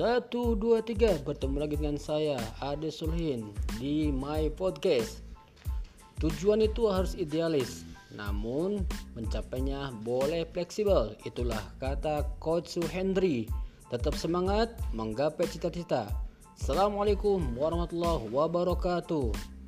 Satu, dua, tiga. Bertemu lagi dengan saya Ade Sulhin Di My Podcast. Tujuan itu harus idealis Namun mencapainya boleh fleksibel. Itulah kata Coach Henry Tetap semangat menggapai cita-cita. Assalamualaikum warahmatullahi wabarakatuh.